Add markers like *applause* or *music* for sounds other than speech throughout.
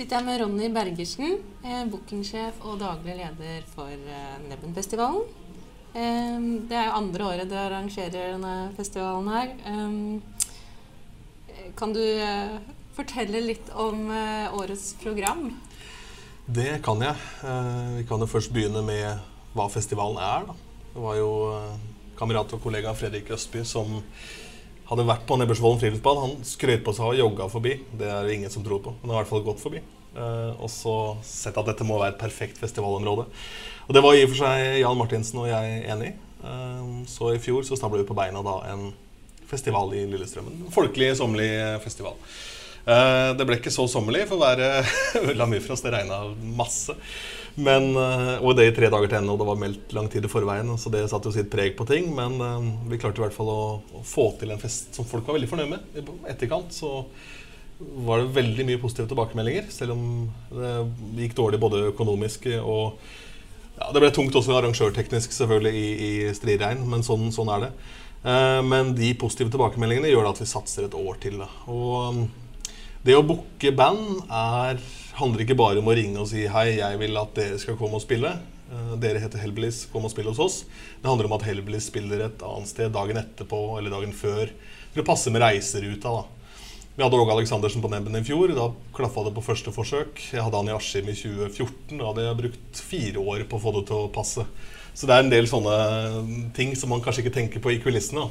Sitter jeg med Ronny Bergersen, eh, bookingsjef og daglig leder for eh, Nebbenfestivalen. Eh, det er jo andre året du arrangerer denne festivalen her. Eh, kan du eh, fortelle litt om eh, årets program? Det kan jeg. Eh, Vi kan jo først begynne med hva festivalen er. Da. Det var jo kamerat og kollega Fredrik Østby som hadde vært på Nebbersvollen friluftsbad. Han skrøt på seg å ha jogga forbi. Det er det ingen som tror på. Men han har i hvert fall gått forbi. Uh, og så sett at dette må være et perfekt festivalområde. Og det var i og for seg Jan Martinsen og jeg enig i. Uh, så i fjor så stabla vi på beina da en festival i Lillestrømmen. En folkelig, sommerlig festival. Uh, det ble ikke så sommerlig for været *laughs* la mye for oss. Det regna masse. Men, eh, og det i tre dager til ende, og det var meldt lang tid i forveien. Så det satte jo sitt preg på ting. Men eh, vi klarte i hvert fall å, å få til en fest som folk var veldig fornøyd med. I etterkant så var det veldig mye positive tilbakemeldinger, selv om det gikk dårlig både økonomisk og ja, Det ble tungt også arrangørteknisk selvfølgelig i, i striregn, men sånn, sånn er det. Eh, men de positive tilbakemeldingene gjør at vi satser et år til. Da. Og um, det å booke band er, handler ikke bare om å ringe og si hei, jeg vil at dere skal komme og spille. Eh, dere heter Hellbillies, kom og spill hos oss. Det handler om at Hellbillies spiller et annet sted dagen etterpå eller dagen før. For å passe med reiseruta. da. Vi hadde Åge Aleksandersen på Nebben i fjor. Da klaffa det på første forsøk. Jeg hadde han i Askim i 2014. Da hadde jeg brukt fire år på å få det til å passe. Så det er en del sånne ting som man kanskje ikke tenker på i kulissene. da.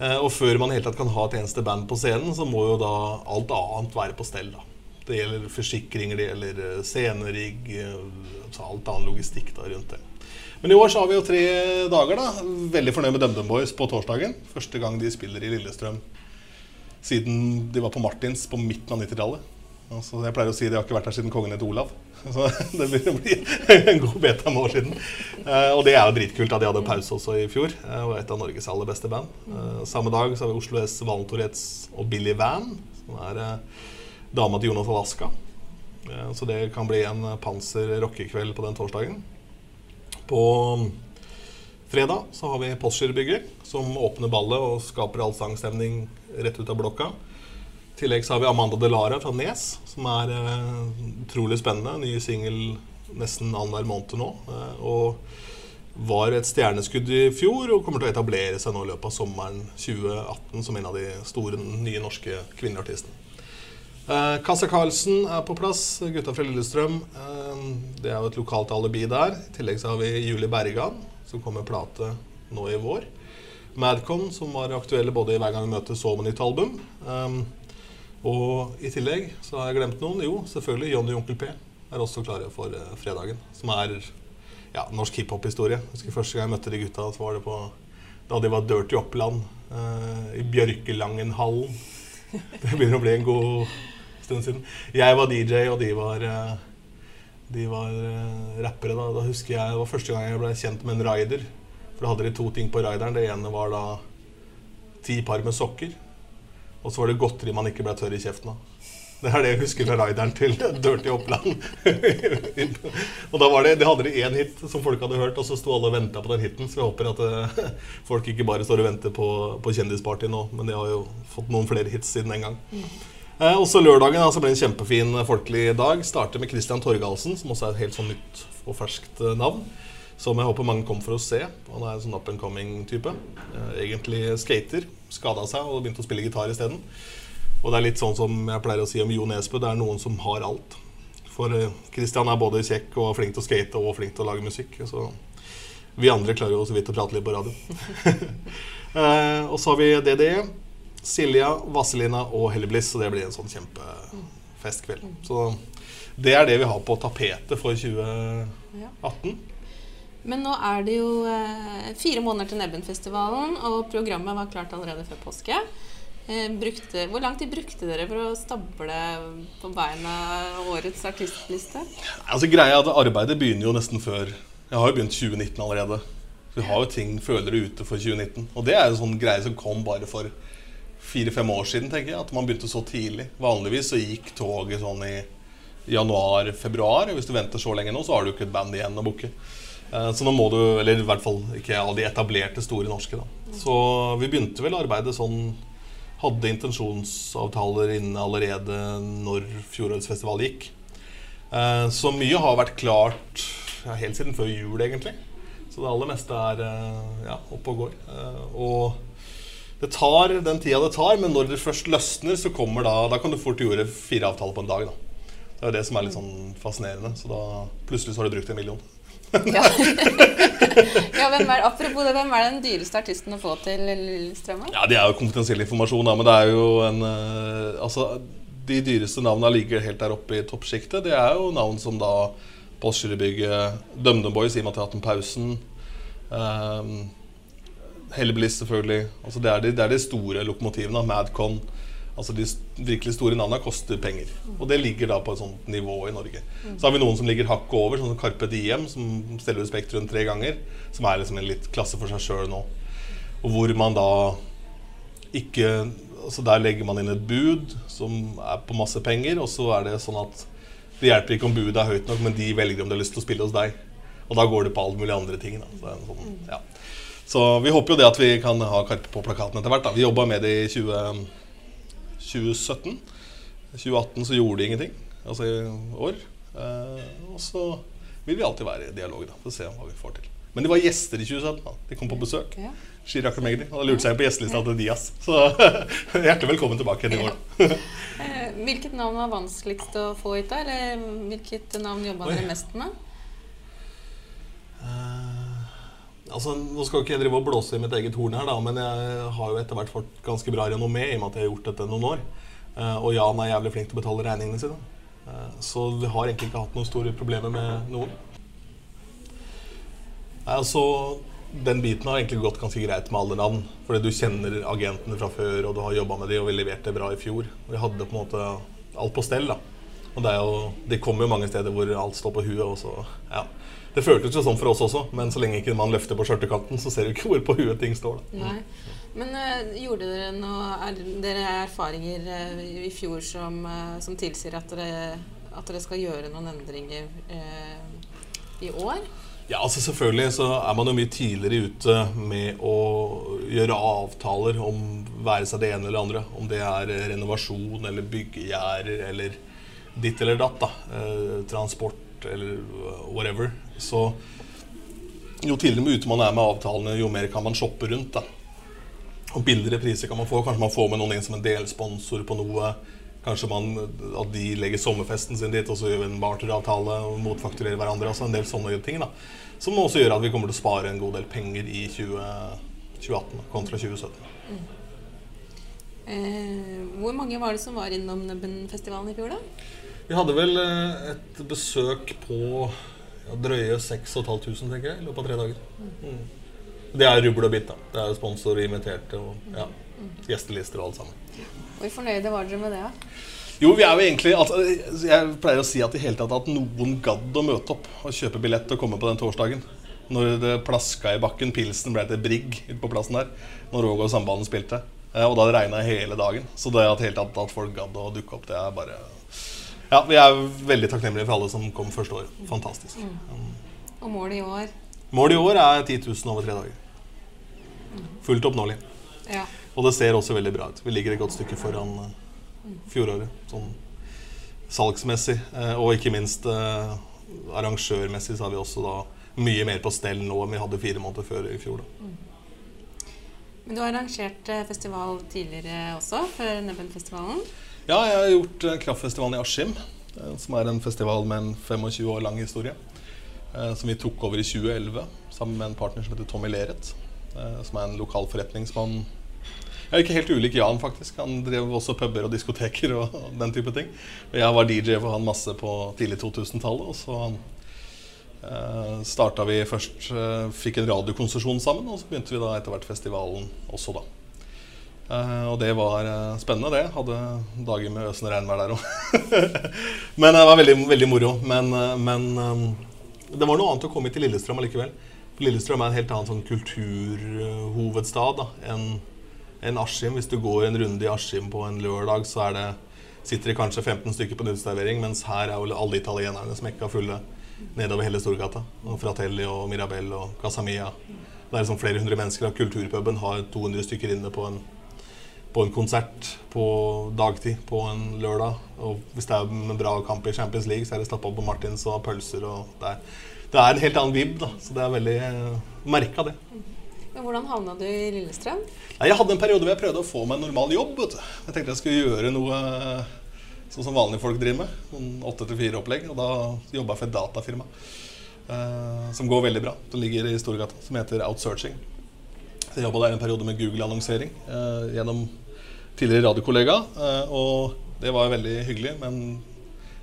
Eh, Og før man helt tatt kan ha et eneste band på scenen, så må jo da alt annet være på stell. da. Det gjelder forsikringer, det gjelder eh, scenerigg, eh, altså alt annen logistikk da rundt det. Men i år så har vi jo tre dager. da. Veldig fornøyd med DumDum Boys på torsdagen. Første gang de spiller i Lillestrøm siden de var på Martins på midten av 90-tallet. Altså, jeg pleier å si de har ikke vært her siden kongen het Olav. *laughs* Så det begynner å *laughs* en god beta med år siden. Eh, og det er jo dritkult at de hadde pause også i fjor. Eh, og et av Norges aller beste band. Samme dag så har vi Oslo S, Valentorets og Billy Van, som er dama til Jonas Alaska. Eh, så det kan bli en panser rockekveld på den torsdagen. På fredag så har vi Postgirobygget, som åpner ballet og skaper allsangstemning rett ut av blokka. I tillegg så har vi Amanda Delara fra Nes, som er eh, utrolig spennende. Ny singel nesten annenhver måned nå. Eh, og var et stjerneskudd i fjor og kommer til å etablere seg nå i løpet av sommeren 2018 som en av de store nye norske kvinneartistene. Eh, Kassa Karlsen er på plass, gutta fra Lillestrøm. Eh, det er jo et lokalt alibi der. I tillegg så har vi Julie Bergan, som kommer med plate nå i vår. Madcon, som var aktuelle både i Hver gang vi møtes og med nytt album. Um, og i tillegg så har jeg glemt noen. Jo, selvfølgelig Johnny Onkel P er også klare for eh, fredagen. Som er ja, norsk hiphop-historie. Husker Første gang jeg møtte de gutta, så var det på da de var Dirty Oppland i Bjørkelangenhallen. Det begynner å bli en god stund siden. Jeg var DJ, og de var eh, de var eh, rappere. Da. da husker jeg Det var første gang jeg ble kjent med en rider. For da hadde de to ting på rideren. Det ene var da ti par med sokker. Og så var det godteri man ikke ble tørr i kjeften av. Det er det jeg husker fra rideren til *laughs* Dirty Oppland. *laughs* og da var det, de hadde de én hit som folk hadde hørt, og så sto alle og venta på den hiten. Så jeg håper at uh, *laughs* folk ikke bare står og venter på, på Kjendisparty nå, men de har jo fått noen flere hits siden den gang. Eh, også lørdagen altså, ble en kjempefin eh, folkelig dag. Starter med Christian Torgalsen, som også er et helt sånn nytt og ferskt eh, navn. Som jeg håper mange kommer for å se. Han er en sånn up and coming-type. Eh, egentlig skater. Skada seg og begynte å spille gitar isteden. Og det er litt sånn som jeg pleier å si om Jo Nesbø, det er noen som har alt. For eh, Christian er både kjekk og flink til å skate og flink til å lage musikk. Så vi andre klarer jo så vidt å prate litt på radio. *laughs* eh, og så har vi DDE. Silja, Vazelina og Hellebliss, så det blir en sånn kjempefestkveld. Så det er det vi har på tapetet for 2018. Men nå er det jo eh, fire måneder til Nebbenfestivalen, og programmet var klart allerede før påske. Eh, brukte, hvor lang tid brukte dere for å stable på beina årets artistliste? Altså greia er at Arbeidet begynner jo nesten før Jeg har jo begynt 2019 allerede. Så Vi har jo ting følere ute for 2019. Og det er jo sånn greie som kom bare for fire-fem år siden. tenker jeg, At man begynte så tidlig. Vanligvis så gikk toget sånn i januar-februar. Hvis du venter så lenge nå, så har du ikke et band igjen å booke. Eh, så nå må du, eller i hvert fall ikke alle de etablerte store norske. da. Så vi begynte vel arbeidet sånn Hadde intensjonsavtaler inne allerede når fjorårets festival gikk. Eh, så mye har vært klart ja, helt siden før jul, egentlig. Så det aller meste er eh, ja, oppe og går. Og det tar den tida det tar, men når det først løsner, så kommer da Da kan du fort gjøre fire avtaler på en dag. da. Det er det som er litt sånn fascinerende. Så da plutselig så har du brukt en million. ja. *laughs* ja, hvem er, apropos det, hvem er den dyreste artisten å få til Lillestrøm? Ja, Det er jo konfidensiell informasjon, da, men det er jo en uh, Altså, de dyreste navnene ligger helt der oppe i toppsjiktet. Det er jo navn som da Postgirobygget, DumDum Boys i og med at de har hatt en pausen. Um, Hellbillies, selvfølgelig. Altså, det, er de, det er de store lokomotivene. Madcon. Altså De virkelig store navnene koster penger. Og det ligger da på et sånt nivå i Norge. Så har vi noen som ligger hakket over, sånn som Carpe Diem, som steller ut Spektrum tre ganger. Som er liksom en litt klasse for seg sjøl nå. Og hvor man da ikke Altså Der legger man inn et bud som er på masse penger, og så er det sånn at det hjelper ikke om budet er høyt nok, men de velger om de har lyst til å spille hos deg. Og da går det på alle mulige andre ting. Da. Så, sånn, ja. Så vi håper jo det at vi kan ha Karpe på plakaten etter hvert. Da. Vi jobba med det i 20 2017. 2018 så gjorde de ingenting, altså i år. Eh, og så vil vi alltid være i dialog da, for å se hva vi får til. Men de var gjester i 2017. da. De kom på besøk. Ja. Shirak og Megdi. Og da lurte seg på gjestelista til Dias. Så *laughs* hjertelig velkommen tilbake i år. Eh, hvilket navn var vanskeligst å få hit? da? Eller hvilket navn jobba dere mest med? Uh, altså, Nå skal ikke jeg drive og blåse i mitt eget horn her, da, men jeg har jo etter hvert fått ganske bra renommé i og med at jeg har gjort dette noen år. Uh, og Jan er jævlig flink til å betale regningene sine. Uh, så vi har egentlig ikke hatt noen store problemer med noen. Altså, den biten har egentlig gått ganske greit med alle navn. Fordi du kjenner agentene fra før, og du har jobba med dem, og vi leverte bra i fjor. Vi hadde på en måte alt på stell. da. Og det, er jo, det kommer jo mange steder hvor alt står på huet. Og så, ja. Det føltes jo sånn for oss også, men så lenge ikke man løfter på skjørtekanten, så ser du ikke hvor på huet ting står. da. Nei. Men uh, gjorde dere noe Er dere erfaringer uh, i fjor som, uh, som tilsier at dere, at dere, skal gjøre noen endringer i år? Ja, altså Selvfølgelig så er man jo mye tidligere ute med å gjøre avtaler om være seg det ene eller det andre. Om det er renovasjon eller byggegjerder eller ditt eller datt. da, eh, Eller whatever. Så jo tidligere ute man er med avtalene, jo mer kan man shoppe rundt. da. Og billigere priser kan man få. Kanskje man får med noen inn som en delsponsor på noe. Kanskje man, at de legger sommerfesten sin dit, og så gjør vi en barteravtale og motfakturerer hverandre. altså En del sånne ting da, Som også gjør at vi kommer til å spare en god del penger i 20, 2018 kontra 2017. Mm. Eh, hvor mange var det som var innom Nebbenfestivalen i fjor, da? Vi hadde vel eh, et besøk på ja, drøye 6500, tenker jeg, i løpet av tre dager. Mm. Det er rubbel og bit. da. Det er jo og inviterte og ja, gjestelister og alt sammen. Hvor fornøyde var dere med det? Jo, vi er jo egentlig altså, Jeg pleier å si at i hele tatt at noen gadd å møte opp og kjøpe billett og komme på den torsdagen. Når det plaska i bakken. Pilsen ble til brigg ute på plassen der. Når Råg og Sambanden spilte. Eh, og da det regna hele dagen. Så det at, helt tatt, at folk gadd å dukke opp, det er bare Ja, vi er veldig takknemlige for alle som kom første året. Fantastisk. Mm. Og målet i år? Målet i år er 10 000 over tre dager. Fullt oppnåelig. Ja. Og det ser også veldig bra ut. Vi ligger et godt stykke foran uh, fjoråret. Sånn salgsmessig. Uh, og ikke minst uh, arrangørmessig så har vi også da mye mer på stell nå enn vi hadde fire måneder før i fjor. Da. Mm. Men du har arrangert festival tidligere også, før Nebbenfestivalen? Ja, jeg har gjort Kraftfestivalen i Askim, som er en festival med en 25 år lang historie. Som vi tok over i 2011 sammen med en partner som heter Tommy Leret. Som er en lokal forretningsmann jeg er ikke helt ulik Jan, faktisk. Han drev også puber og diskoteker og den type ting. Jeg var DJ for han masse på tidlig 2000-tallet. Og så starta vi først Fikk en radiokonsesjon sammen, og så begynte vi da etter hvert festivalen også, da. Eh, og det var eh, spennende, det. Hadde dager med øsende regnvær der òg. *laughs* men det var veldig, veldig moro. Men, eh, men det var noe annet å komme hit til Lillestrøm allikevel. Lillestrøm er en helt annen sånn kulturhovedstad enn en Askim. Hvis du går en runde i Askim på en lørdag, så det, sitter det kanskje 15 stykker på en uteservering, mens her er jo alle italienerne smekka fulle nedover hele Storgata. Og Fratelli og Mirabel og Casamia. Det er liksom flere hundre mennesker. og Kulturpuben har 200 stykker inne på en, på en konsert på dagtid på en lørdag. Og hvis det er en bra kamp i Champions League, så er det stappa på Martins og pølser. og det er, det er en helt annen vib, da. Så det er veldig uh, merka, det. Men hvordan havna du i Lillestrøm? Nei, jeg hadde en periode hvor jeg prøvde å få meg en normal jobb. Vet du. Jeg tenkte jeg skulle gjøre noe eh, sånn som vanlige folk driver med. Noen åtte til fire-opplegg. Og da jobba jeg for et datafirma eh, som går veldig bra. Det ligger i Storgata, som heter Outsearching. Så jeg jobba der en periode med Google-annonsering eh, gjennom tidligere radiokollega. Eh, og det var veldig hyggelig, men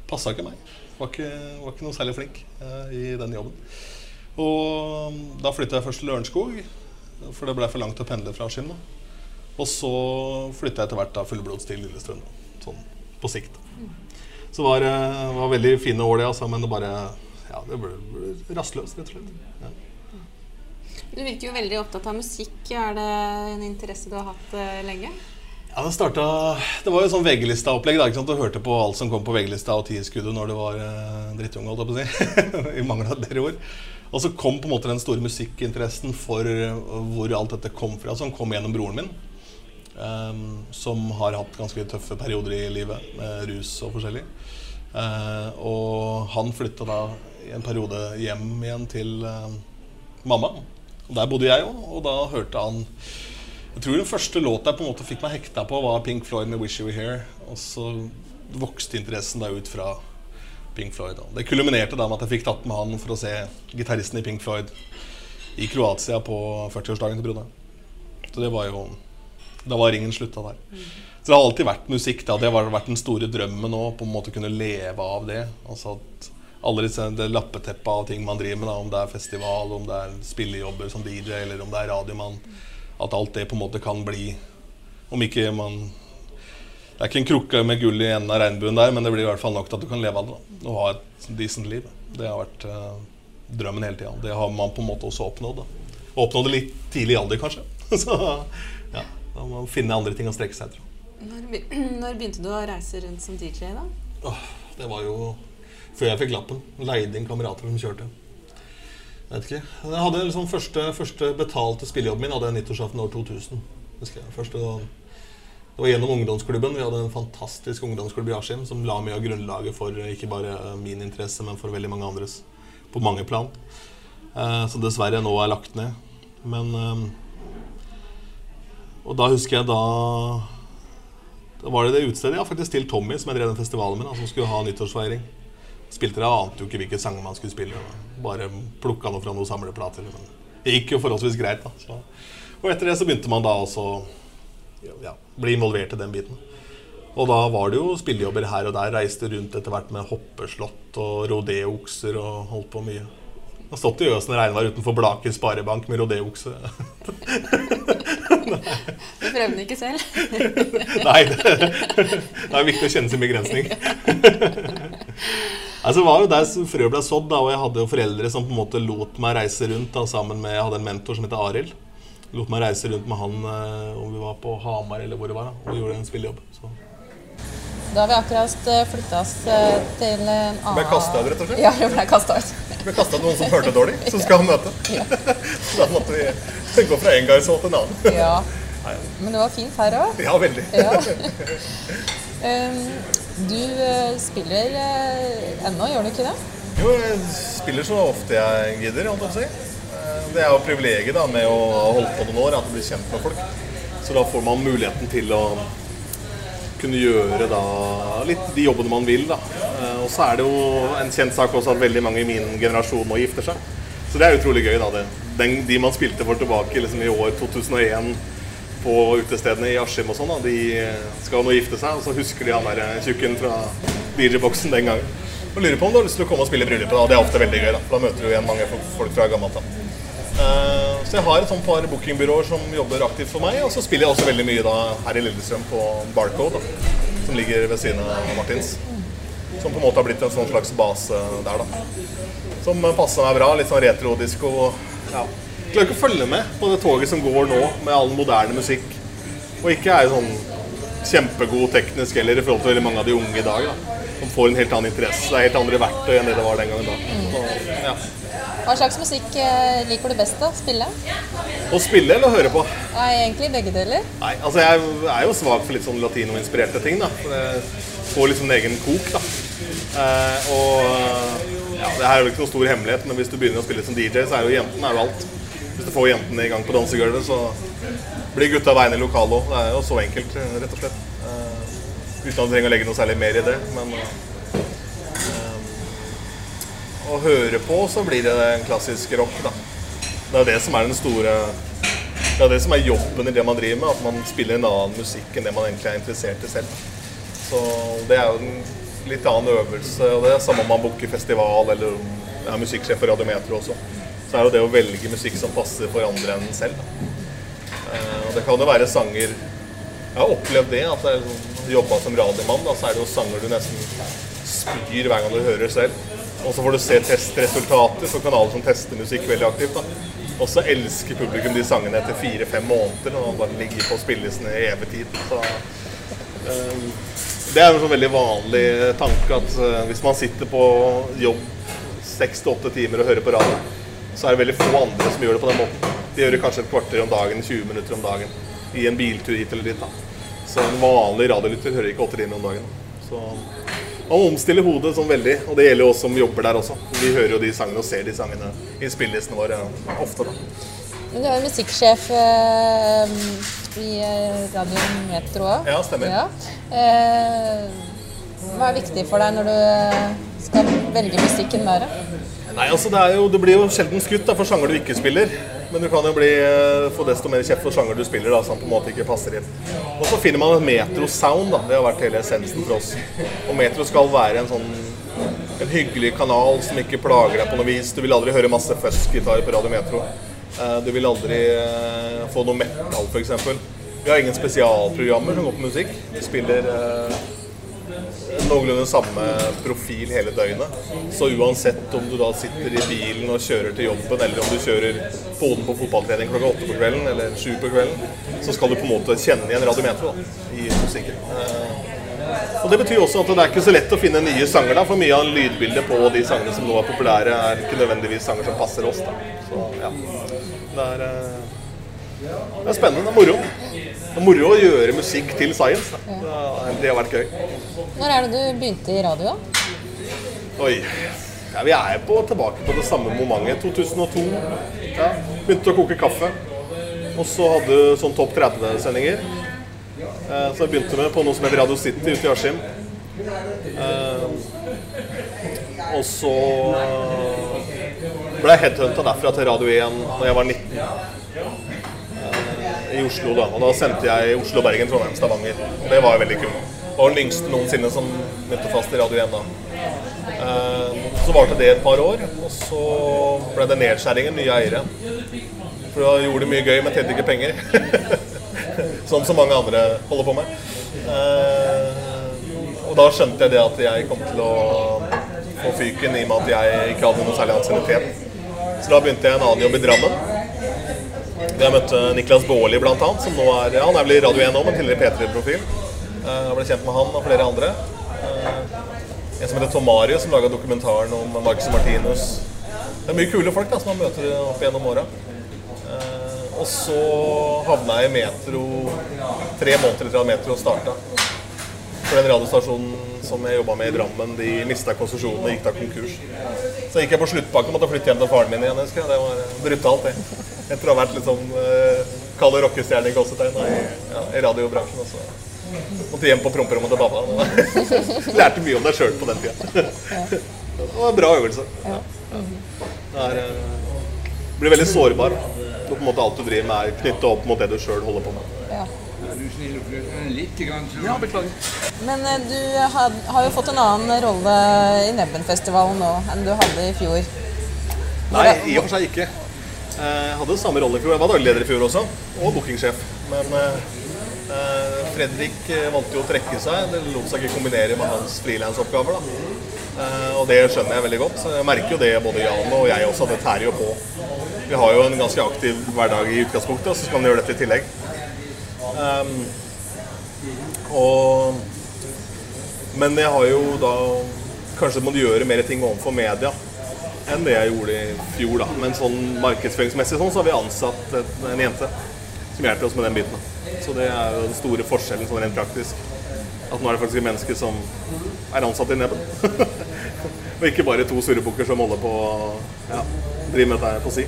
passa ikke meg. Var ikke, var ikke noe særlig flink eh, i den jobben. Og da flytta jeg først til Lørenskog, for det ble for langt å pendle fra Askim. Og så flytta jeg etter hvert da fullblods til Lillestrøm, sånn på sikt. Så det var, eh, var veldig fine år, det, altså, men det bare ja, det ble, ble rastløst, rett og slett. Ja. Du virker jo veldig opptatt av musikk. Er det en interesse du har hatt uh, lenge? Ja, Det starta, det var jo sånn VG-lista-opplegg. Du hørte på alt som kom på VG-lista og Tieskuddet når det var eh, drittunge, holdt jeg på å si. *laughs* I mangel av bedre ord. Og så kom på en måte den store musikkinteressen for hvor alt dette kom fra, som kom gjennom broren min. Um, som har hatt ganske tøffe perioder i livet med rus og forskjellig. Uh, og han flytta da i en periode hjem igjen til uh, mamma. Og Der bodde jeg òg, og da hørte han Jeg tror den første låta jeg på en måte fikk meg hekta på, var Pink Floyd med 'Wish You Were Here'. Og så vokste interessen da ut fra Pink Floyd. Det kulminerte da med at jeg fikk tatt med han for å se gitaristen i Pink Floyd i Kroatia på 40-årsdagen til broderen. Så det var jo Da var ringen slutta der. Så det har alltid vært musikk. da Det har vært den store drømmen òg, på en måte kunne leve av det. Altså at alle disse det lappeteppet av ting man driver med, da, om det er festival, om det er spillejobber som DJ, eller om det er radiomann, at alt det på en måte kan bli Om ikke man det er ikke en krukke med gull i enden av regnbuen der, men det blir i hvert fall nok til at du kan leve av det. Da, og ha et decent liv. Det har vært uh, drømmen hele tida. Det har man på en måte også oppnådd. Da. Og oppnådd det litt tidlig i alder, kanskje. *laughs* Så ja, da må man finne andre ting å strekke seg etter. Når, *clears throat* når, begynte du å reise rundt som DJ, da? Oh, det var jo før jeg fikk lappen. Leide inn kamerater som kjørte. Jeg vet ikke. Jeg hadde liksom første, første betalte spillejobben min hadde jeg nyttårsaften år 2000. Husker jeg. Første det var gjennom ungdomsklubben. Vi hadde en fantastisk ungdomsklubb i Askim som la mye av grunnlaget for eh, ikke bare min interesse, men for veldig mange andres på mange plan. Eh, som dessverre nå er lagt ned. Men eh, Og da husker jeg da Da var det det utestedet ja, faktisk til Tommy, som jeg drev den festivalen da, som skulle ha nyttårsfeiring. Spilte det, ante jo ikke hvilke sanger man skulle spille. Bare plukka noe fra noen samleplater. Det gikk jo forholdsvis greit. da så. Og etter det så begynte man da også ja, bli involvert i den biten. Og da var det jo spillejobber her og der. Reiste rundt etter hvert med hoppeslott og rodeokser og holdt på mye. Jeg har stått i øsen regnvær utenfor Blaker sparebank med rodeokse. *laughs* du prøvde den ikke selv? *laughs* Nei, det, *laughs* det, er viktig å kjenne sin begrensning. Altså, det var jo der frø ble sådd, da, og jeg hadde jo foreldre som på en måte lot meg reise rundt da, sammen med Jeg hadde en mentor som heter Arild lot meg reise rundt med han eh, om vi var på Hamar eller hvor det var. Da, og gjorde en spillejobb. Så. Da har vi akkurat eh, flytta oss eh, til en annen Ble kasta ut, rett og slett? Ja, vi ble kasta ut. ble kasta ut noen som hørte dårlig, som skal ha møte. *laughs* Ja. *laughs* da måtte vi gå fra en gang til en annen. *laughs* ja. Men det var fint her òg. Ja, veldig. Ja. um, du spiller ennå, gjør du ikke det? Jo, jeg spiller så ofte jeg gidder, holdt jeg å si det er jo privilegiet da, med å ha holdt på noen år, at du blir kjent med folk. Så da får man muligheten til å kunne gjøre da litt de jobbene man vil. da. Eh, og så er det jo en kjent sak også at veldig mange i min generasjon nå gifter seg. Så det er utrolig gøy. da. Det. Den, de man spilte for tilbake liksom, i år 2001 på utestedene i Askim og sånn, de skal nå gifte seg. Og så husker de han der tjukken fra DJ-boksen den gangen. Og lurer på om du har lyst til å komme og spille i bryllupet. da. Det er ofte veldig gøy, da. For da møter du igjen mange folk fra gammelt av. Eh, Så jeg har et sånt par bookingbyråer som jobber aktivt for meg, og så spiller jeg også veldig mye da her i Lillestrøm på Barcode, da, som ligger ved siden av Martins. Som på en måte har blitt en sånn slags base der, da. Som passer meg bra. Litt sånn retro-disko. Ja. Klarer ikke å følge med på det toget som går nå, med all moderne musikk. Og ikke er sånn kjempegod teknisk heller i forhold til veldig mange av de unge i dag. da. Som får en helt annen interesse. Det er helt andre verktøy enn det det var den gangen da. Så, ja. Hva slags musikk eh, liker du best å spille? Å spille eller å høre på? Nei, egentlig begge deler. Nei, altså jeg er jo svak for litt sånn latinoinspirerte ting, da. For det får liksom en egen kok, da. Eh, og ja, det her er jo ikke noen stor hemmelighet, men hvis du begynner å spille som DJ, så er jo jentene er jo alt. Hvis du får jentene i gang på dansegulvet, så blir gutta veien i lokalet òg. Det er jo så enkelt, rett og slett. Uh, uten at du trenger å legge noe særlig mer i det. Men eh, å høre på, så blir det en klassisk rock, da. Det er det som er den store Det er det som er jobben i det man driver med, at man spiller en annen musikk enn det man egentlig er interessert i selv. Så det er jo en litt annen øvelse, og det er samme om man booker festival eller er musikksjef for Radiometro også. Så er jo det å velge musikk som passer for andre enn selv. Eh, Og det kan jo være sanger Jeg har opplevd det, at jeg har jobba som radiomann, da, så er det jo sanger du nesten spyr hver gang du hører selv. Og så får du se testresultater for kanaler som tester musikk veldig aktivt. da. Og så elsker publikum de sangene etter fire-fem måneder og bare ligger på spillelisten i evig tid. Så, eh, det er en sånn veldig vanlig tanke at uh, hvis man sitter på jobb seks til åtte timer og hører på radio, så er det veldig få andre som gjør det på den måten. De gjør det kanskje et kvarter om dagen, 20 minutter om dagen i en biltur hit eller dit. da. Så en vanlig radiolytter hører ikke åtte timer om dagen. Så man omstiller hodet sånn veldig, og det gjelder jo oss som jobber der også. Vi hører jo de sangene og ser de sangene i spillelistene våre ofte. da. Men du er jo musikksjef eh, i eh, Radio Metro òg. Ja, stemmer. Ja. Eh, hva er viktig for deg når du skal velge musikken mer? Nei, altså det, jo, det blir jo sjelden skutt da, for sjanger du ikke spiller. Men du kan jo bli, eh, få desto mer kjeft for sjanger du spiller, da, som på en måte ikke passer inn. Og så finner man et metro-sound. Det har vært hele essensen for oss. Og metro skal være en sånn en hyggelig kanal som ikke plager deg på noe vis. Du vil aldri høre masse fuzzgitar på Radio Metro. Eh, Du vil aldri eh, få noe metal, f.eks. Vi har ingen spesialprogrammer som går på musikk. Vi spiller noenlunde samme profil hele døgnet. Så uansett om du da sitter i bilen og kjører til jobben, eller om du kjører poden på fotballtrening klokka åtte på kvelden eller sju på kvelden, så skal du på en måte kjenne igjen radiometeret i musikken. Eh, Og Det betyr også at det er ikke så lett å finne nye sanger, da, for mye av lydbildet på de sangene som nå er populære, er ikke nødvendigvis sanger som passer oss. da. Så ja, det er, eh, det er spennende. Det er moro. Det er moro å gjøre musikk til science. Da. Det har- vært gøy. Når er det du begynte i radio? Oi. Ja, vi er på, tilbake på det samme momentet. 2002. Ja. Begynte å koke kaffe. Og så hadde sånn topp 30-sendinger. Eh, så jeg begynte med på noe som heter Radio City ute i Askim. Eh, og så ble jeg headhunta derfra til Radio 1 da jeg var 19. I Oslo, da. Og da sendte jeg Oslo, Bergen, Trondheim, Stavanger. Og det var jo veldig kult. Det var den yngste noensinne som begynte fast i Radio 1 da. Eh, Så varte det et par år, og så ble det nedskjæringer, nye eiere. For da gjorde de mye gøy, men tjente ikke penger. Sånn *laughs* som mange andre holder på med. Eh, Og da skjønte jeg det at jeg kom til å få fyken i og med at jeg ikke hadde noe særlig ansiennitet. Så da begynte jeg en annen jobb i Drammen. Jeg møtte Niklas Baarli annet, som nå er ja, Han er vel i Radio 1 nå, men tidligere P3-profil. Eh, Jeg ble kjent med han og flere andre. Eh, En som heter Tom Mario, som laga dokumentaren om Marcus Martinus. Det er mye kule folk da, som man møter opp gjennom åra. Eh, Og så havna jeg i Metro tre måneder etter at Metro starta. For den radiostasjonen som jeg jobba med i Drammen, de mista konsesjonen og gikk da konkurs. Så gikk jeg på sluttpakke og måtte flytte hjem til faren min igjen. husker jeg. Det var brutalt, det. Etter å ha vært litt sånn uh, kald rockestjerne i gåsetegn i, ja, i radiobransjen. Og så måtte hjem på promperommet til pappa. *laughs* Lærte mye om deg sjøl på den tida. Det var en bra øvelse. Ja. Det er, eh, blir veldig sårbar. Når på en måte alt du driver med er knytta opp mot det du sjøl holder på med. Ja. Ja, beklager. Men eh, du har, har jo fått en annen rolle i Nebbenfestivalen nå enn du hadde i fjor. Nei, i og for seg ikke. Jeg hadde samme rolle i fjor. Jeg var dagleder leder i fjor også, og bookingsjef. Men eh, Fredrik eh, valgte jo å trekke seg. Det lot seg ikke kombinere med hans frilansoppgaver. Eh, og det skjønner jeg veldig godt. Jeg merker jo det både Jan og jeg også, det tærer jo på. Vi har jo en ganske aktiv hverdag i utgangspunktet, og så skal man gjøre dette i tillegg. Um, og, men jeg har jo da Kanskje må du gjøre mer ting overfor media enn det jeg gjorde i fjor. da. Men sånn markedsføringsmessig sånn, så har vi ansatt en jente som hjelper oss med den biten. da. Så det er jo den store forskjellen sånn rent praktisk. At nå er det faktisk mennesker som er ansatt i Neben. *laughs* og ikke bare to surrebukker som holder på å ja, drive med dette på si.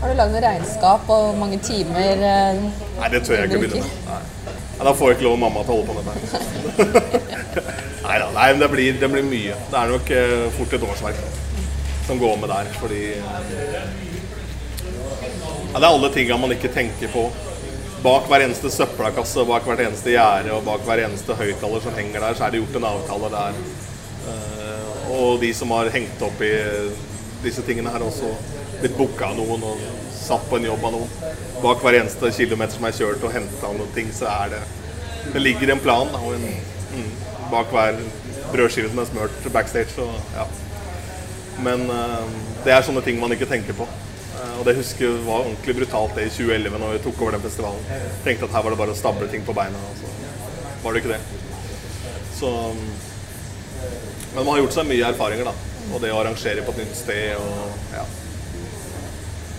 Har du lagd noe regnskap og hvor mange timer eh, Nei, det tør jeg ikke begynne med. Nei. Nei, da får jeg ikke lov av mamma til å holde på med dette. *laughs* nei da, nei, men det blir, det blir mye. Det er nok eh, fort et årsverk som går med der, fordi ja, Det er alle tinga man ikke tenker på. Bak hver eneste søppelkasse, bak hvert eneste gjerde og bak hver eneste høyttaler som henger der, så er det gjort en avtale der. Eh, og de som har hengt opp i disse tingene her, også blitt booka av noen og satt på en jobb av noen. Bak hver eneste kilometer som er kjørt og henta noen ting, så er det Det ligger en plan da, en, mm, bak hver brødskive som er smørt backstage. Så, ja. Men uh, det er sånne ting man ikke tenker på. Uh, og det husker jeg var ordentlig brutalt det i 2011 når vi tok over den festivalen. Tenkte at her var det bare å stable ting på beina, og så var det ikke det. Så Men man har gjort seg mye erfaringer, da. Og det å arrangere på et nytt sted og ja.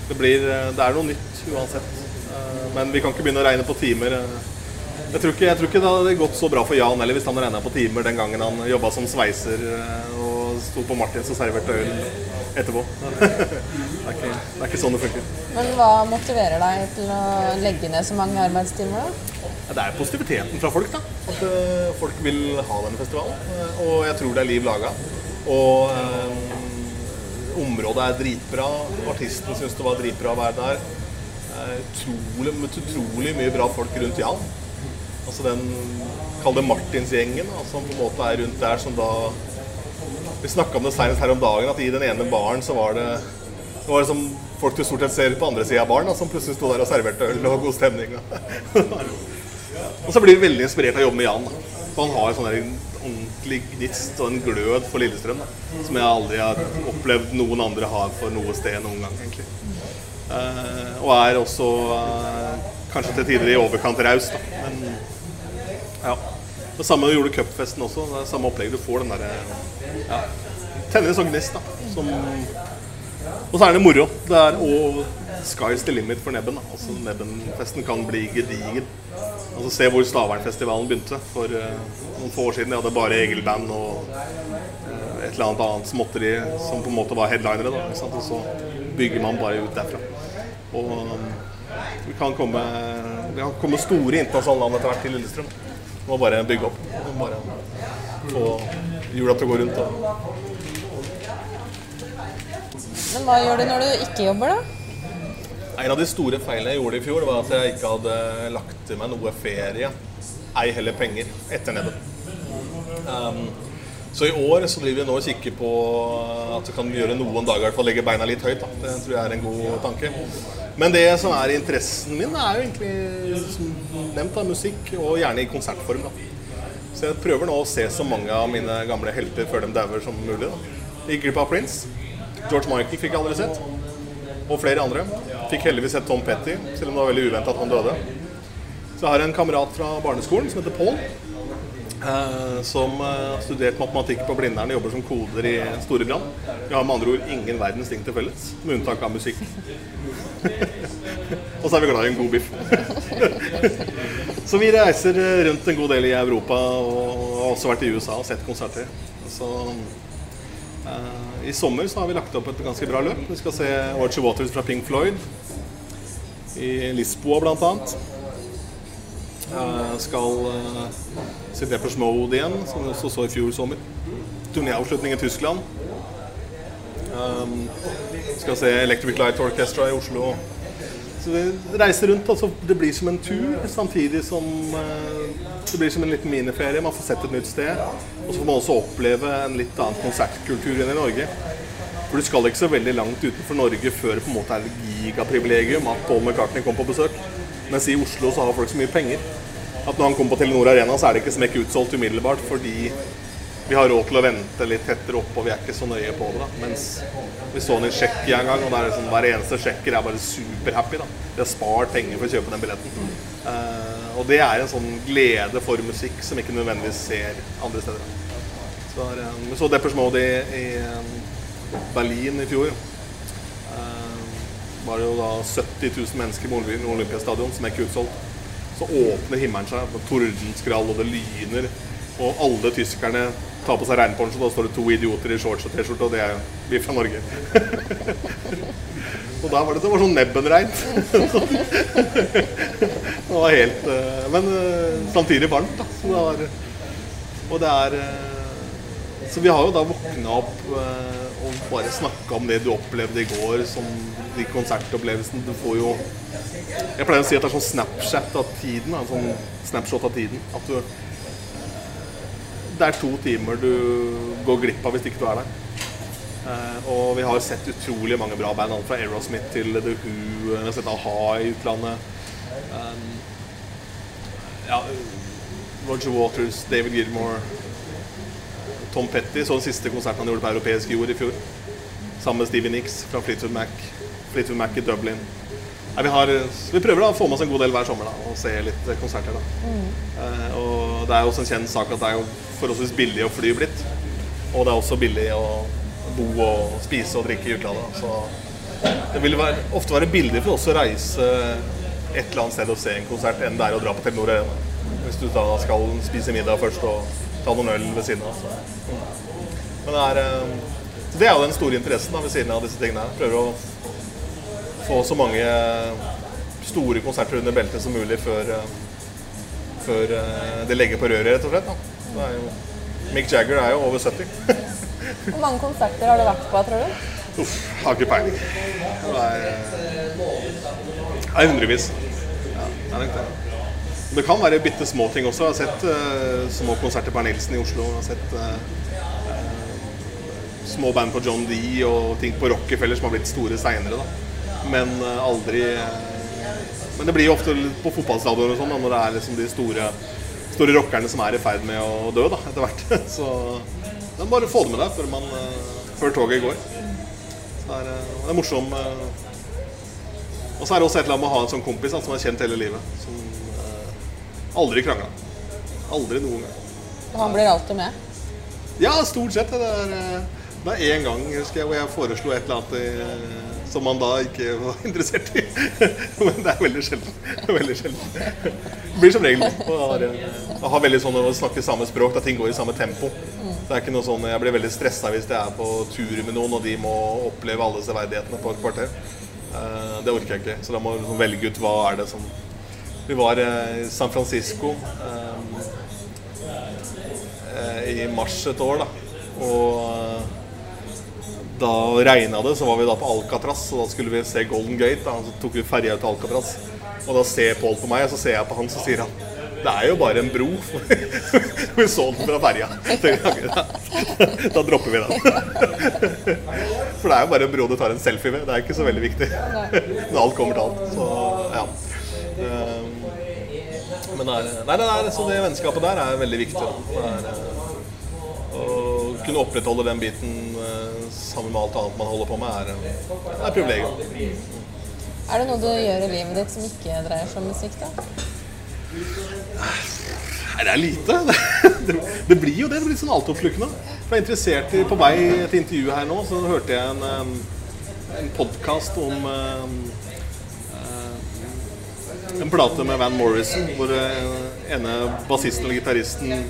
Det, blir, det er noe nytt uansett. Men vi kan ikke begynne å regne på timer. Jeg tror, ikke, jeg tror ikke det hadde gått så bra for Jan heller hvis han regna på timer den gangen han jobba som sveiser og sto på Martins og serverte øl etterpå. *laughs* det, er ikke, det er ikke sånn det funker. Men hva motiverer deg til å legge ned så mange arbeidstimer, da? Det er positiviteten fra folk, da. At uh, folk vil ha denne festivalen. Uh, og jeg tror det er liv laga. Og eh, området er dritbra. Artistene syns det var dritbra å være der. Utrolig, utrolig mye bra folk rundt Jan. Altså den Kall det Martinsgjengen, som på en måte er rundt der, som da Vi snakka om det senest her om dagen, at i den ene baren så var det det var liksom folk du stort sett ser på andre sida av baren, som plutselig sto der og serverte øl og god stemning. *laughs* og så blir vi veldig inspirert av å jobbe med Jan. For han har en sånn ordentlig gnist og en glød for Lillestrøm da, som jeg aldri har opplevd noen andre har for noe sted noen gang. egentlig. Uh, og er også uh, kanskje til tider i overkant raus, da. Men ja. Det samme gjorde cupfesten også. Det er samme opplegg. Du får den derre ja, Tenner en sånn gnist, da. Som, og så er det moro. Det er og sky's the limit for Nebben. da. Altså Nebbenfesten kan bli gedigen. Altså Se hvor Stavernfestivalen begynte for uh, noen få år siden. De hadde bare Egil-band og uh, et eller annet annet småtteri som på en måte var headlinere. da, ikke sant? Og så bygger man bare ut derfra. Og um, vi kan komme, vi kan komme store internasjonale land etter hvert til Lillestrøm. Må bare bygge opp. Må bare få hjula til å gå rundt. Da. Men hva gjør du når du ikke jobber, da? En av de store feilene jeg gjorde i fjor, var at jeg ikke hadde lagt til meg noe ferie, ei heller penger, etter nebbet. Um, så i år så driver vi nå og kikker på at vi kan gjøre noen dager, hvert fall legge beina litt høyt. Da. Det tror jeg er en god tanke. Men det som er interessen min, er jo egentlig som nevnt da, musikk, og gjerne i konsertform. da. Så jeg prøver nå å se så mange av mine gamle helter før de dauer som mulig. da. Gikk glipp av Prince. George Michael fikk jeg aldri sett. Og flere andre. Fikk heldigvis sett Tom Petty, selv om det var veldig uventa at han døde. Så jeg har en kamerat fra barneskolen som heter Paul. Eh, som eh, har studert matematikk på Blindern og jobber som koder i Storebrand. Vi har med andre ord ingen verdens ting til felles, med unntak av musikk. *laughs* og så er vi glad i en god biff. *laughs* så vi reiser rundt en god del i Europa og har også vært i USA og sett konserter. Så i sommer så har vi lagt opp et ganske bra løp. Vi skal se Orchard Waters fra Pink Floyd i Lisboa blant annet. Skal uh, se Deppers Mode igjen, som vi også så i fjor sommer. Turnéavslutning i Tyskland. Um, skal se Electric Light Orchestra i Oslo. Så vi reiser rundt. Altså, det blir som en tur, samtidig som uh, det blir som en liten miniferie. Man får sett et nytt sted. Og så får man også oppleve en litt annen konsertkultur enn i Norge. For du skal ikke så veldig langt utenfor Norge før det på en måte er et gigaprivilegium at Paul McCartney kom på besøk. Mens i Oslo så har folk så mye penger at når han kommer på Telenor Arena, så er det ikke smekk utsolgt umiddelbart fordi vi har råd til å vente litt tettere opp, og vi er ikke så nøye på det. da. Mens vi så den i Tsjekkia en gang, og der er sånn, hver eneste tsjekker er bare superhappy. da. De har spart penger for å kjøpe den billetten. Eh, og det er en sånn glede for musikk som ikke nødvendigvis ser andre steder. Så eh, Vi så Deppers Mode i, i eh, Berlin i fjor. Var det jo da 70 000 mennesker på Olympi- Olympiastadion som ikke utsolgt. Så åpner himmelen seg med tordenskrall, og det lyner. Og alle tyskerne tar på seg regnponcho, da står det to idioter i shorts og T-skjorte, og det er vi fra Norge. *laughs* og da var det, det var sånn nebbenreint. *laughs* det var helt eh, Men eh, samtidig varmt, da. Så det var, og det er eh, Så vi har jo da våkna opp og bare snakka om det du opplevde i går, som de konsertopplevelsene. Du får jo Jeg pleier å si at det er sånn Snapchat av tiden. En sånn snapshot av tiden. At du det er to timer du går glipp av hvis ikke du er der. Uh, og vi har sett utrolig mange bra band, alt fra Aerosmith til The Who. Vi har sett a-ha i utlandet. Um, ja, Roger Waters, David Gilmore, Tom Petty. Så den siste konserten han gjorde på europeisk jord i fjor. Sammen med Stevie Nicks fra Fleetwood Mac. Fleetwood Mac i Dublin. Nei, vi, har, vi prøver da å få med oss en god del hver sommer da, og se litt konserter. da. Eh, og det er også en kjent sak at det er jo forholdsvis billig å fly blitt. Og det er også billig å bo og spise og drikke i utlandet. Så det vil være, ofte være billig for oss å reise et eller annet sted og se en konsert enn det er å dra på Telenor Arena. Hvis du da skal spise middag først og ta noen øl ved siden av. Så. Men det er, eh, så det er jo den store interessen da, ved siden av disse tingene her. Prøver å få så mange store konserter under beltet som mulig før, eh, før eh, det legger på røret, rett og slett. Jo, Mick Jagger er jo over 70. *laughs* Hvor mange konserter har du vært på, tror du? Uff, har ikke peiling. Det er, er hundrevis. Ja, det er nok det. Det kan være bitte små ting også. Jeg har sett uh, små konserter på Nilsen i Oslo. Jeg har sett eh, eh, små band på John D og ting på Rockefeller som har blitt store seinere. Men eh, aldri Men det blir jo ofte på fotballstadioner og sånn når det er liksom de store, store rockerne som er i ferd med å dø da, etter hvert. *laughs* Så men bare få det med deg før, man, eh, før toget går. Så det er, det er morsom eh, Og så er det også et eller annet med å ha en sånn kompis da, som er kjent hele livet. Som aldri krangla. Aldri noen gang. Og han blir alltid med. Ja, stort sett. Det er, én gang husker jeg, hvor jeg foreslo et eller annet eh, som man da ikke var *laughs* interessert i. Men det er veldig sjelden. Veldig sjelden. Det blir som regel å ha, veldig sånn å snakke samme språk, da ting går i samme tempo. Det er ikke noe sånn, Jeg blir veldig stressa hvis jeg er på tur med noen og de må oppleve alle severdighetene på et kvarter. Eh, Det orker jeg ikke. Så da må jeg liksom velge ut hva er det som Vi var eh, i San Francisco eh, i mars et år, da. Og da regna det, så var vi da på Alcatraz, og da skulle vi se Golden Gate. Da. Så tok vi ferja til Alcatraz. Og da ser Pål på meg, og så ser jeg på han, så sier han det er jo bare en bro. *laughs* vi så den fra ferja. Da, dropper vi den. *laughs* For det er jo bare en bro du tar en selfie med. Det er ikke så veldig viktig *laughs* når alt kommer til alt. Så ja. Um, Men det er, nei, det er, så det vennskapet der er veldig viktig. Det er, eh, å kunne opprettholde den biten eh, sammen med alt annet man holder på med, er, eh, er et privilegium. Er det noe du gjør i livet ditt som ikke dreier seg om musikk, da? Nei, det er lite. *laughs* Det, det blir jo det. Det blir sånn altoppslukende. For jeg er interessert i, På vei til intervjuet her nå, så hørte jeg en, en podkast om em, eh, en plate med Van Morrison, hvor eh, ene bassisten eller gitaristen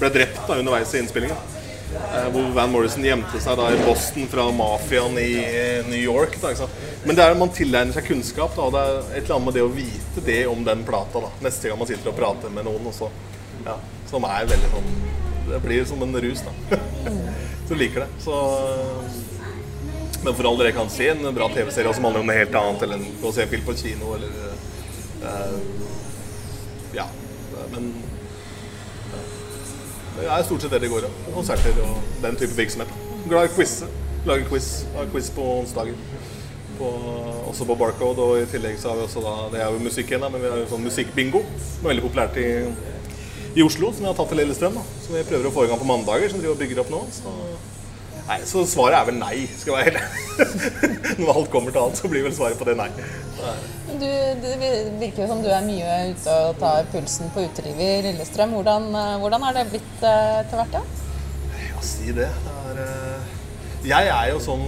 ble drept da, underveis i innspillinga. Eh, Hvor Van Morrison gjemte seg da i Boston fra mafiaen i eh, New York. Da? Men det er man tilegner seg kunnskap. Da, og det er et eller annet med det å vite det om den plata. Da. Neste gang man sitter og prater med noen. Og så, ja, som er veldig sånn Det blir som en rus, da. *laughs* så liker det. Så, men for all del, jeg kan se en bra TV-serie som handler om noe helt annet, eller gå og se film på kino, eller uh, Ja. Men det er stort sett det det går av. Konserter og den type virksomhet. Glad i å quize. Lager quiz. Har quiz på onsdager. På, også på Barcode. Og i tillegg så har vi også da Det er jo musikk igjen, da, men vi har jo sånn musikkbingo. Som er veldig populært i, i Oslo, som vi har tatt til Lillestrøm. da Som vi prøver å få i gang på mandager, som driver og bygger opp nå. Så, nei, så svaret er vel nei, skal jeg være helt *laughs* Når alt kommer til alt, så blir vel svaret på det nei. Du, det virker jo som du er mye ute og tar pulsen på utelivet i Lillestrøm. Hvordan, eh, hvordan har det blitt til hvert? da? Ja, si det. det er, eh, jeg er jo sånn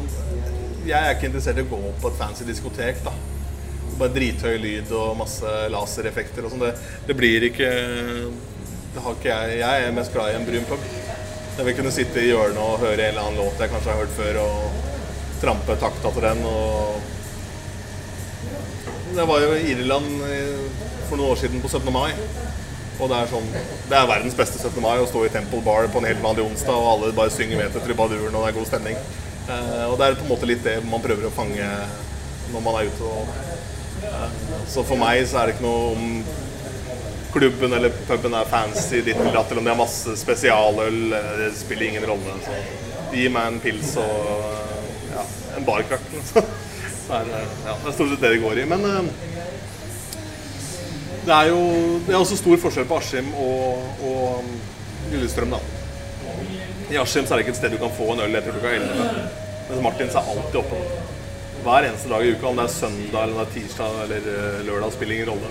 Jeg er ikke interessert i å gå på et fancy diskotek, da. Bare drithøy lyd og masse lasereffekter og sånn. Det, det blir ikke Det har ikke jeg. Jeg er mest glad i en brun pub. Jeg vil kunne sitte i hjørnet og høre en eller annen låt jeg kanskje har hørt før, og trampe takta til den. og jeg var jo i Irland for noen år siden på 17. mai. Og det er sånn Det er verdens beste 17. mai å stå i Temple Bar på en helt vanlig onsdag, og alle bare synger med til trubaduren, og det er god stemning. Eh, og det er på en måte litt det man prøver å fange når man er ute. Og, eh, så for meg så er det ikke noe om klubben eller puben er fancy ditt eller datt, eller om de har masse spesialøl. eh, Det spiller ingen rolle. Så gi meg en pils og ja, en barkrakk. *laughs* Det er, ja, det er stort sett det det går i. Men eh, det er jo det er også stor forskjell på Askim og, og Lillestrøm, da. I Askim er det ikke et sted du kan få en øl etter klokka 11. Mens Martins er alltid oppe. Hver eneste dag i uka, om det er søndag eller det er tirsdag eller eh, lørdag, spiller ingen rolle.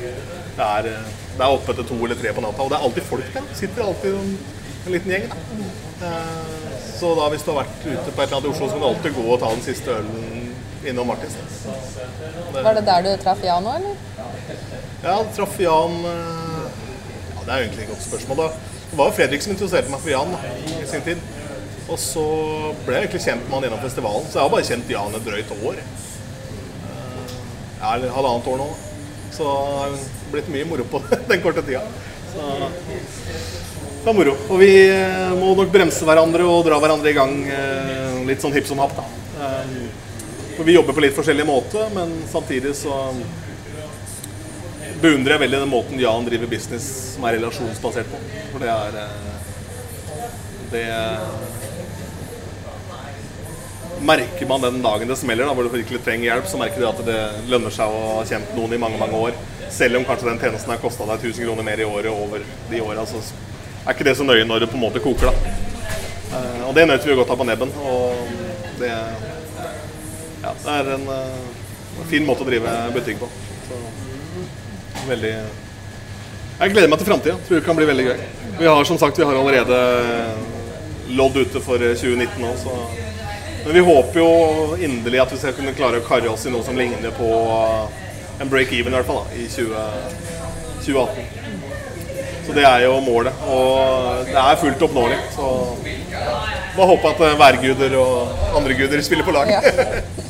Det er, eh, det er oppe til to eller tre på natta, og det er alltid folk der. Sitter alltid en, en liten gjeng. Da. Eh, Så da hvis du har vært ute på et eller annet i Oslo, så kan du alltid gå og ta den siste ølen innom Martins. Var det der du traff Jan òg, eller? Ja, traff Jan Ja, Det er egentlig et godt spørsmål. da. Det var jo Fredrik som interesserte meg for Jan da, i sin tid. Og så ble jeg egentlig kjent med han gjennom festivalen. Så jeg har bare kjent Jan et drøyt år. Eh, Ja, eller halvannet år nå. Så det har blitt mye moro på *laughs* den korte tida. Så det er moro. Og vi eh, må nok bremse hverandre og dra hverandre i gang eh, litt sånn hipp som happ, da. For vi jobber på litt forskjellig måte, men samtidig så beundrer jeg veldig den måten Jan driver business som er relasjonsbasert på. For det er Det Merker man den dagen det smeller, da, hvor du virkelig trenger hjelp, så merker du at det lønner seg å ha kjent noen i mange mange år. Selv om kanskje den tjenesten har kosta deg 1000 kroner mer i året over de åra, så er ikke det så nøye når det på en måte koker, da. Eh, Og det nøt vi godt av på nebben. Og det Ja, det er en eh, fin måte å drive butikk på. Så veldig Jeg gleder meg til framtida. Tror det kan bli veldig gøy. Vi har som sagt vi har allerede lodd ute for 2019 nå, så Men vi håper jo inderlig at vi skal kunne klare å karre oss i noe som ligner på en break-even, i hvert fall, da, i 20, 2018. Så det er jo målet. Og det er fullt oppnåelig. Så bare håpe at værguder og andre guder spiller på lag. Ja. *laughs*